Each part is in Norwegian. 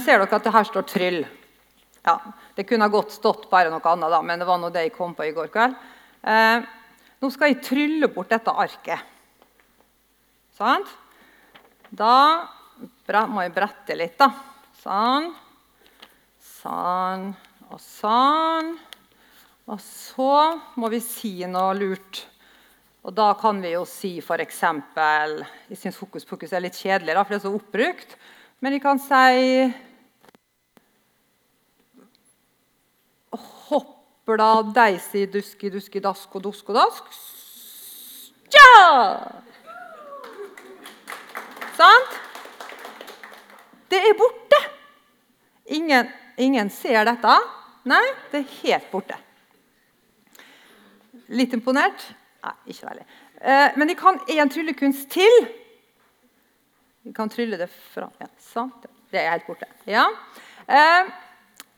Ser dere at det her står 'tryll'? Ja, Det kunne ha godt stått bare noe annet, da, men det var nå det jeg kom på i går kveld. Eh, nå skal jeg trylle bort dette arket. Sant? Da må jeg brette litt, da. Sånn. Sånn og sånn. Og så må vi si noe lurt. Og da kan vi jo si f.eks. Jeg syns hokus pokus er litt kjedelig, da, for det er så oppbrukt. Men vi kan si Hoppla, deisi, duski, duski, dask og dusk og dask. Tja! Sant? Det er borte. Ingen, ingen ser dette. Nei, det er helt borte. Litt imponert? Nei, ikke veldig. Eh, men de kan én tryllekunst til. Vi kan trylle det fram. ja, sant? Det er helt borte. Ja.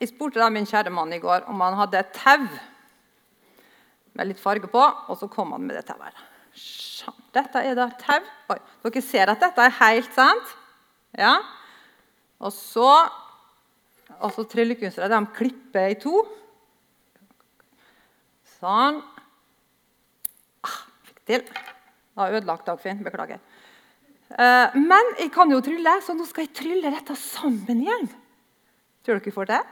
Jeg spurte da min kjære mann i går om han hadde et tau med litt farge på, og så kom han med det tauet. Dette er da tau. Oi, dere ser at dette er helt sant? Ja. Og så altså Tryllekunstnere de klipper i to. Sånn. Ah, fikk til. Var ødelagt, Dagfinn. Beklager. Eh, men jeg kan jo trylle, så nå skal jeg trylle dette sammen igjen. Tror dere får det?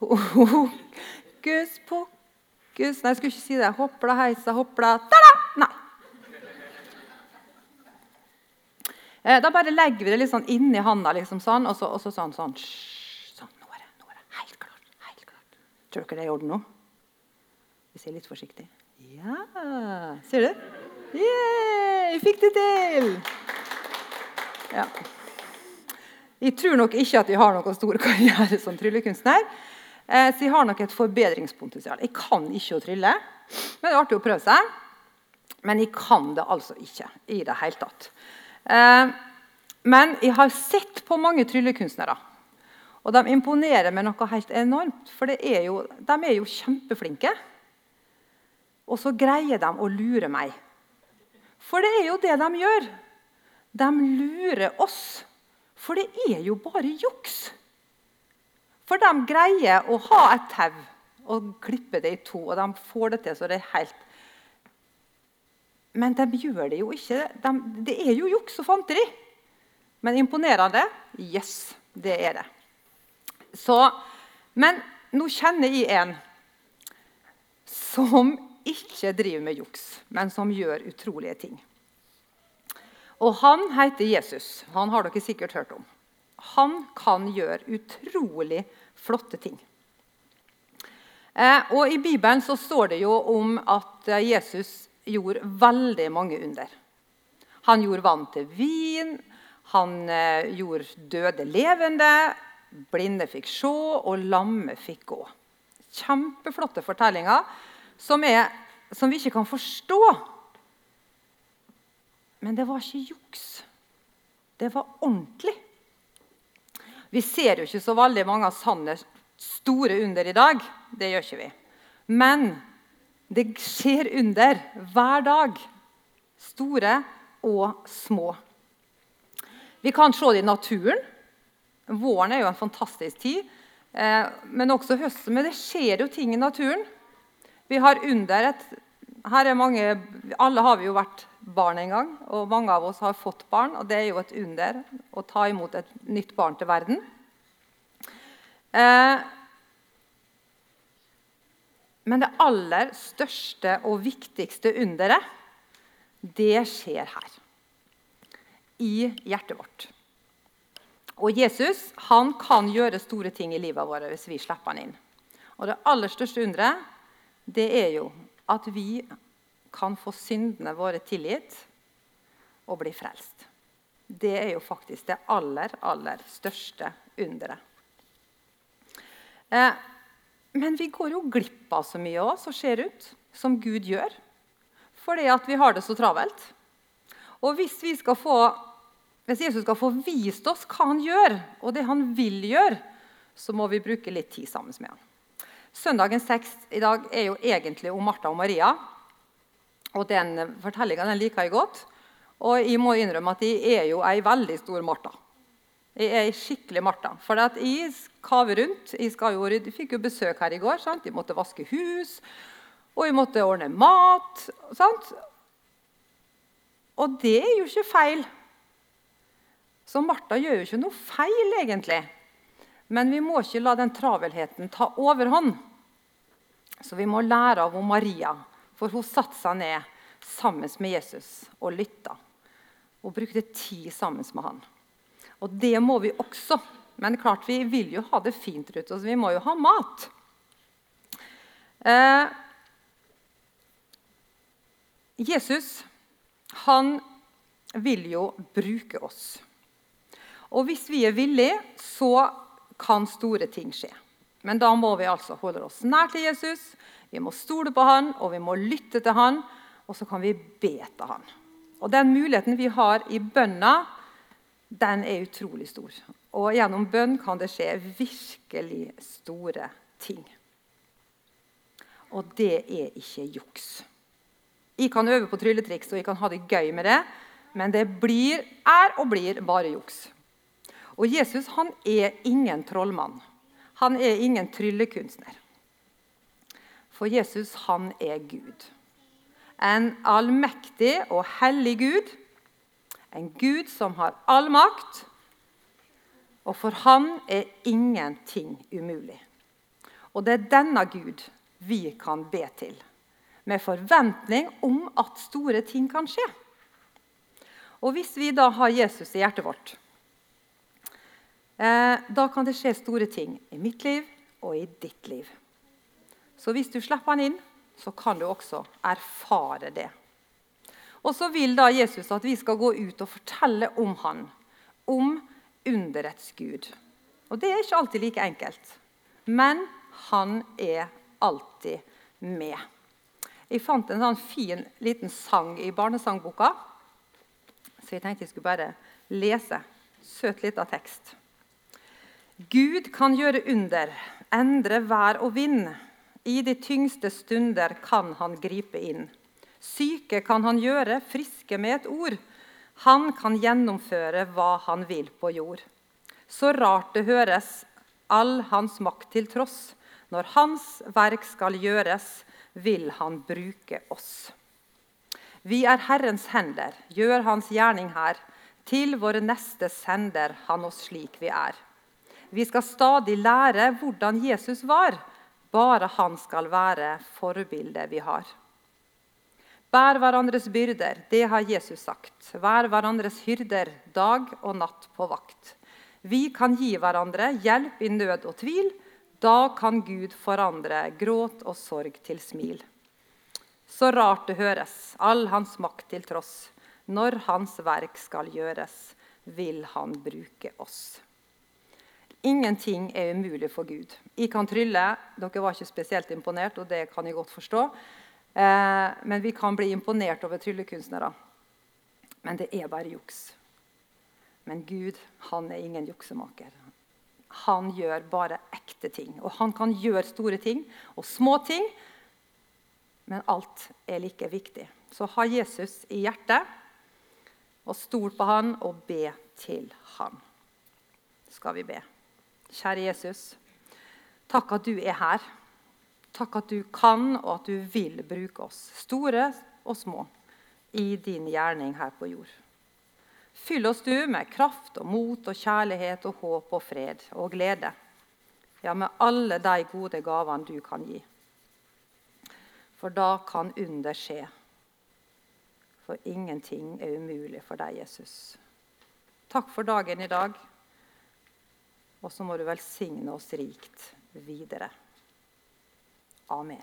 Hokus pokus Nei, jeg skulle ikke si det. Hoppla heisa, hoppla ta-da! Nei. Eh, da bare legger vi det litt sånn inni handa, liksom sånn, og så, og så sånn, sånn. sånn nå, er det, nå er det helt klart. helt klart. Tror dere det er i orden nå? Vi ser litt forsiktig. Ja, ser du? Yeah, jeg fikk det til! Ja. Jeg tror nok ikke at jeg har noen stor karriere som tryllekunstner. Eh, så jeg har nok et forbedringspotensial. Jeg kan ikke å trylle, men det er artig å prøve seg. Men jeg kan det altså ikke i det hele tatt. Eh, men jeg har sett på mange tryllekunstnere. Og de imponerer med noe helt enormt. For er jo, de er jo kjempeflinke. Og så greier de å lure meg. For det er jo det de gjør. De lurer oss. For det er jo bare juks. For de greier å ha et tau og klippe det i to, og de får det til så det er helt Men de gjør det jo ikke. De, det er jo juks og fanteri. Men imponerende? Yes, det er det. Så, men nå kjenner jeg en som ikke driver med juks, men som gjør utrolige ting. Og Han heter Jesus. Han har dere sikkert hørt om. Han kan gjøre utrolig flotte ting. Eh, og I Bibelen så står det jo om at eh, Jesus gjorde veldig mange under. Han gjorde vann til vin, han eh, gjorde døde levende, blinde fikk se, og lamme fikk gå. Kjempeflotte fortellinger som, er, som vi ikke kan forstå. Men det var ikke juks. Det var ordentlig. Vi ser jo ikke så veldig mange av sanne, store under i dag. Det gjør ikke vi. Men det skjer under hver dag. Store og små. Vi kan se det i naturen. Våren er jo en fantastisk tid. Eh, men også høsten. Men det skjer jo ting i naturen. Vi har under et her er mange, Alle har vi jo vært barn en gang, og mange av oss har fått barn. og Det er jo et under å ta imot et nytt barn til verden. Eh, men det aller største og viktigste underet, det skjer her. I hjertet vårt. Og Jesus han kan gjøre store ting i livet vårt hvis vi slipper han inn. Og Det aller største underet det er jo at vi kan få syndene våre tilgitt og bli frelst. Det er jo faktisk det aller, aller største underet. Eh, men vi går jo glipp av så mye også, som ser ut, som Gud gjør. Fordi at vi har det så travelt. Og hvis, få, hvis Jesus skal få vist oss hva han gjør, og det han vil gjøre, så må vi bruke litt tid sammen med han. Søndagens tekst i dag er jo egentlig om Martha og Maria. Og Den fortellinga liker jeg godt. Og jeg må innrømme at jeg er jo ei veldig stor Martha. Jeg er ei skikkelig Martha. For at jeg kaver rundt. Jeg, jo, fikk jo besøk her i går. Sant? Jeg måtte vaske hus, og jeg måtte ordne mat. Sant? Og det er jo ikke feil. Så Martha gjør jo ikke noe feil, egentlig. Men vi må ikke la den travelheten ta overhånd. Så vi må lære av Maria, for hun satte seg ned sammen med Jesus og lytta. Og brukte tid sammen med han. Og det må vi også. Men klart vi vil jo ha det fint rundt oss. Vi må jo ha mat. Eh, Jesus han vil jo bruke oss. Og hvis vi er villige, så kan store ting skje. Men da må vi altså holde oss nær til Jesus, vi må stole på han, og vi må lytte til han, og så kan vi be til han. Og Den muligheten vi har i bønna, den er utrolig stor. Og gjennom bønn kan det skje virkelig store ting. Og det er ikke juks. Jeg kan øve på trylletriks og jeg kan ha det gøy med det, men det blir, er og blir bare juks. Og Jesus han er ingen trollmann. Han er ingen tryllekunstner. For Jesus han er Gud. En allmektig og hellig Gud. En Gud som har all makt. Og for han er ingenting umulig. Og det er denne Gud vi kan be til, med forventning om at store ting kan skje. Og Hvis vi da har Jesus i hjertet vårt, da kan det skje store ting i mitt liv og i ditt liv. Så hvis du slipper han inn, så kan du også erfare det. Og så vil da Jesus at vi skal gå ut og fortelle om han, om underets Gud. Og det er ikke alltid like enkelt, men han er alltid med. Jeg fant en sånn fin liten sang i barnesangboka, så jeg tenkte jeg skulle bare lese. Søt lita tekst. Gud kan gjøre under, endre vær og vind. I de tyngste stunder kan han gripe inn. Syke kan han gjøre friske med et ord. Han kan gjennomføre hva han vil på jord. Så rart det høres, all hans makt til tross. Når hans verk skal gjøres, vil han bruke oss. Vi er Herrens hender, gjør hans gjerning her. Til våre neste sender han oss slik vi er. Vi skal stadig lære hvordan Jesus var. Bare han skal være forbildet vi har. Bær hverandres byrder, det har Jesus sagt. Vær hverandres hyrder dag og natt på vakt. Vi kan gi hverandre hjelp i nød og tvil. Da kan Gud forandre gråt og sorg til smil. Så rart det høres, all hans makt til tross. Når hans verk skal gjøres, vil han bruke oss. Ingenting er umulig for Gud. Jeg kan trylle. Dere var ikke spesielt imponert, og det kan jeg godt forstå. Eh, men vi kan bli imponert over tryllekunstnere. Men det er bare juks. Men Gud han er ingen juksemaker. Han gjør bare ekte ting. Og han kan gjøre store ting og små ting, men alt er like viktig. Så ha Jesus i hjertet, og stol på han og be til han. Skal vi be. Kjære Jesus, takk at du er her. Takk at du kan og at du vil bruke oss, store og små, i din gjerning her på jord. Fyll oss du med kraft og mot og kjærlighet og håp og fred og glede. Ja, med alle de gode gavene du kan gi. For da kan under skje. For ingenting er umulig for deg, Jesus. Takk for dagen i dag. Og så må du velsigne oss rikt videre. Amen.